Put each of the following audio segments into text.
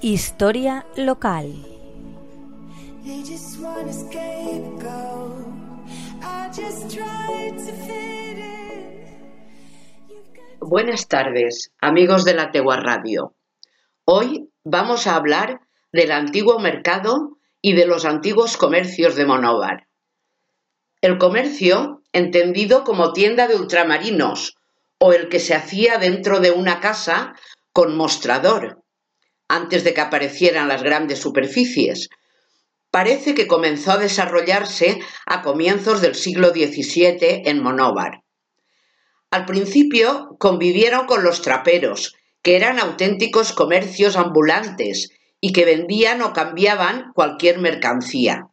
Historia local. Buenas tardes, amigos de la Tegua Radio. Hoy vamos a hablar del antiguo mercado y de los antiguos comercios de Monóvar. El comercio, entendido como tienda de ultramarinos o el que se hacía dentro de una casa con mostrador, antes de que aparecieran las grandes superficies, parece que comenzó a desarrollarse a comienzos del siglo XVII en Monóvar. Al principio convivieron con los traperos, que eran auténticos comercios ambulantes y que vendían o cambiaban cualquier mercancía.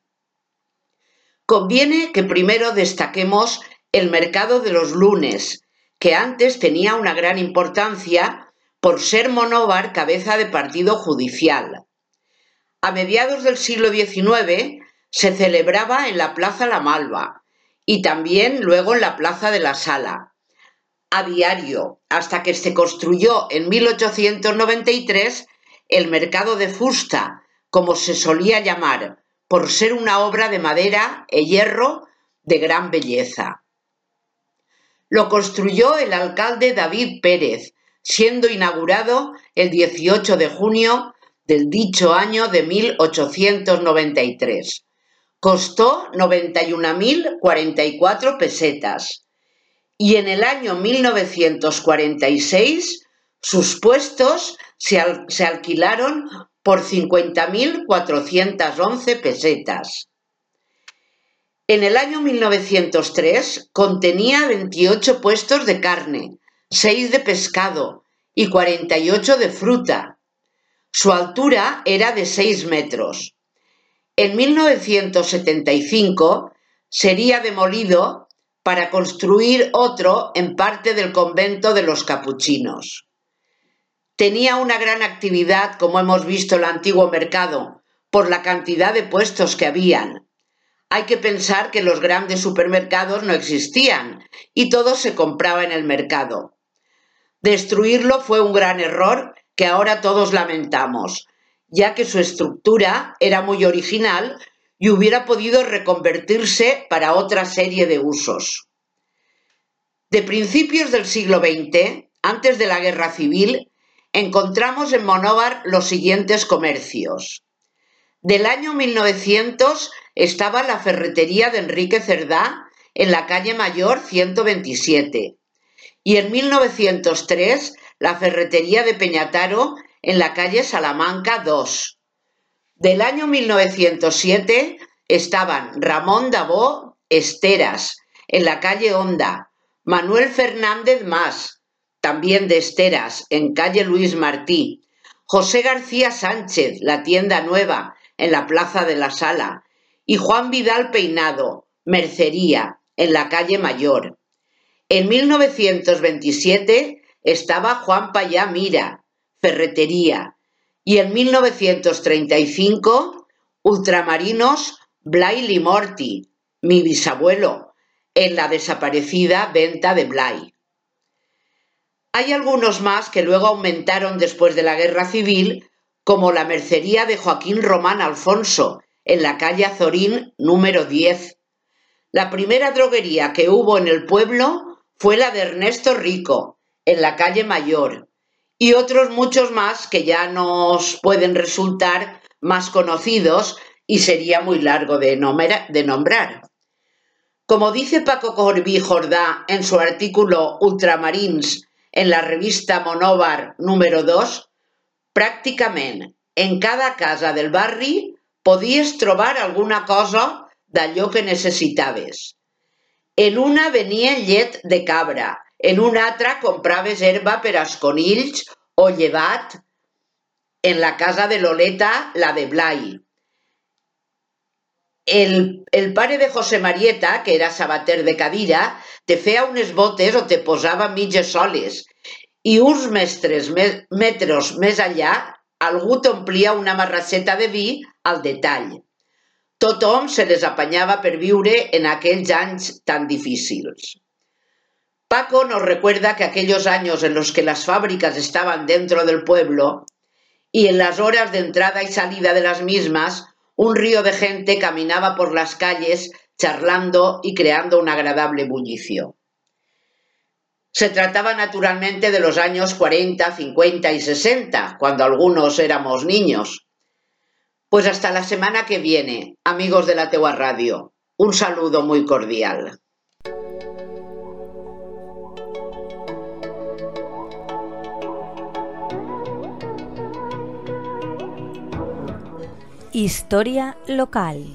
Conviene que primero destaquemos el mercado de los lunes, que antes tenía una gran importancia por ser Monóvar cabeza de partido judicial. A mediados del siglo XIX se celebraba en la Plaza La Malva y también luego en la Plaza de la Sala, a diario, hasta que se construyó en 1893 el mercado de Fusta, como se solía llamar, por ser una obra de madera e hierro de gran belleza. Lo construyó el alcalde David Pérez, siendo inaugurado el 18 de junio del dicho año de 1893. Costó 91.044 pesetas y en el año 1946 sus puestos se, se alquilaron por 50.411 pesetas. En el año 1903 contenía 28 puestos de carne, 6 de pescado y 48 de fruta. Su altura era de 6 metros. En 1975 sería demolido para construir otro en parte del convento de los capuchinos. Tenía una gran actividad, como hemos visto, el antiguo mercado, por la cantidad de puestos que habían. Hay que pensar que los grandes supermercados no existían y todo se compraba en el mercado. Destruirlo fue un gran error que ahora todos lamentamos, ya que su estructura era muy original y hubiera podido reconvertirse para otra serie de usos. De principios del siglo XX, antes de la Guerra Civil, encontramos en Monóvar los siguientes comercios. Del año 1900 estaba la ferretería de Enrique Cerdá en la calle Mayor 127 y en 1903 la ferretería de Peñataro en la calle Salamanca 2. Del año 1907 estaban Ramón Dabó Esteras en la calle Honda, Manuel Fernández Más también de Esteras, en calle Luis Martí, José García Sánchez, la tienda nueva, en la Plaza de la Sala, y Juan Vidal Peinado, Mercería, en la calle Mayor. En 1927 estaba Juan Payá Mira, Ferretería, y en 1935 Ultramarinos Blay Limorti, mi bisabuelo, en la desaparecida venta de Blay. Hay algunos más que luego aumentaron después de la Guerra Civil, como la mercería de Joaquín Román Alfonso, en la calle Azorín número 10. La primera droguería que hubo en el pueblo fue la de Ernesto Rico, en la calle Mayor, y otros muchos más que ya nos pueden resultar más conocidos y sería muy largo de, nombrar. Como dice Paco Corbí Jordá en su artículo Ultramarins en la revista Monóvar número 2, pràcticament en cada casa del barri podies trobar alguna cosa d'allò que necessitaves. En una venia llet de cabra, en una altra compraves herba per als conills o llevat, en la casa de Loleta la de Blai. El, el pare de José Marieta, que era sabater de cadira, te feia unes botes o te posava mitges soles i uns mestres metres més allà algú t'omplia una marrasseta de vi al detall. Tothom se les apanyava per viure en aquells anys tan difícils. Paco nos recuerda que aquellos años en los que las fábricas estaban dentro del pueblo y en las horas de entrada y salida de las mismas, un río de gente caminaba por las calles charlando y creando un agradable bullicio. Se trataba naturalmente de los años 40, 50 y 60, cuando algunos éramos niños. Pues hasta la semana que viene, amigos de la Teua Radio. Un saludo muy cordial. Historia local.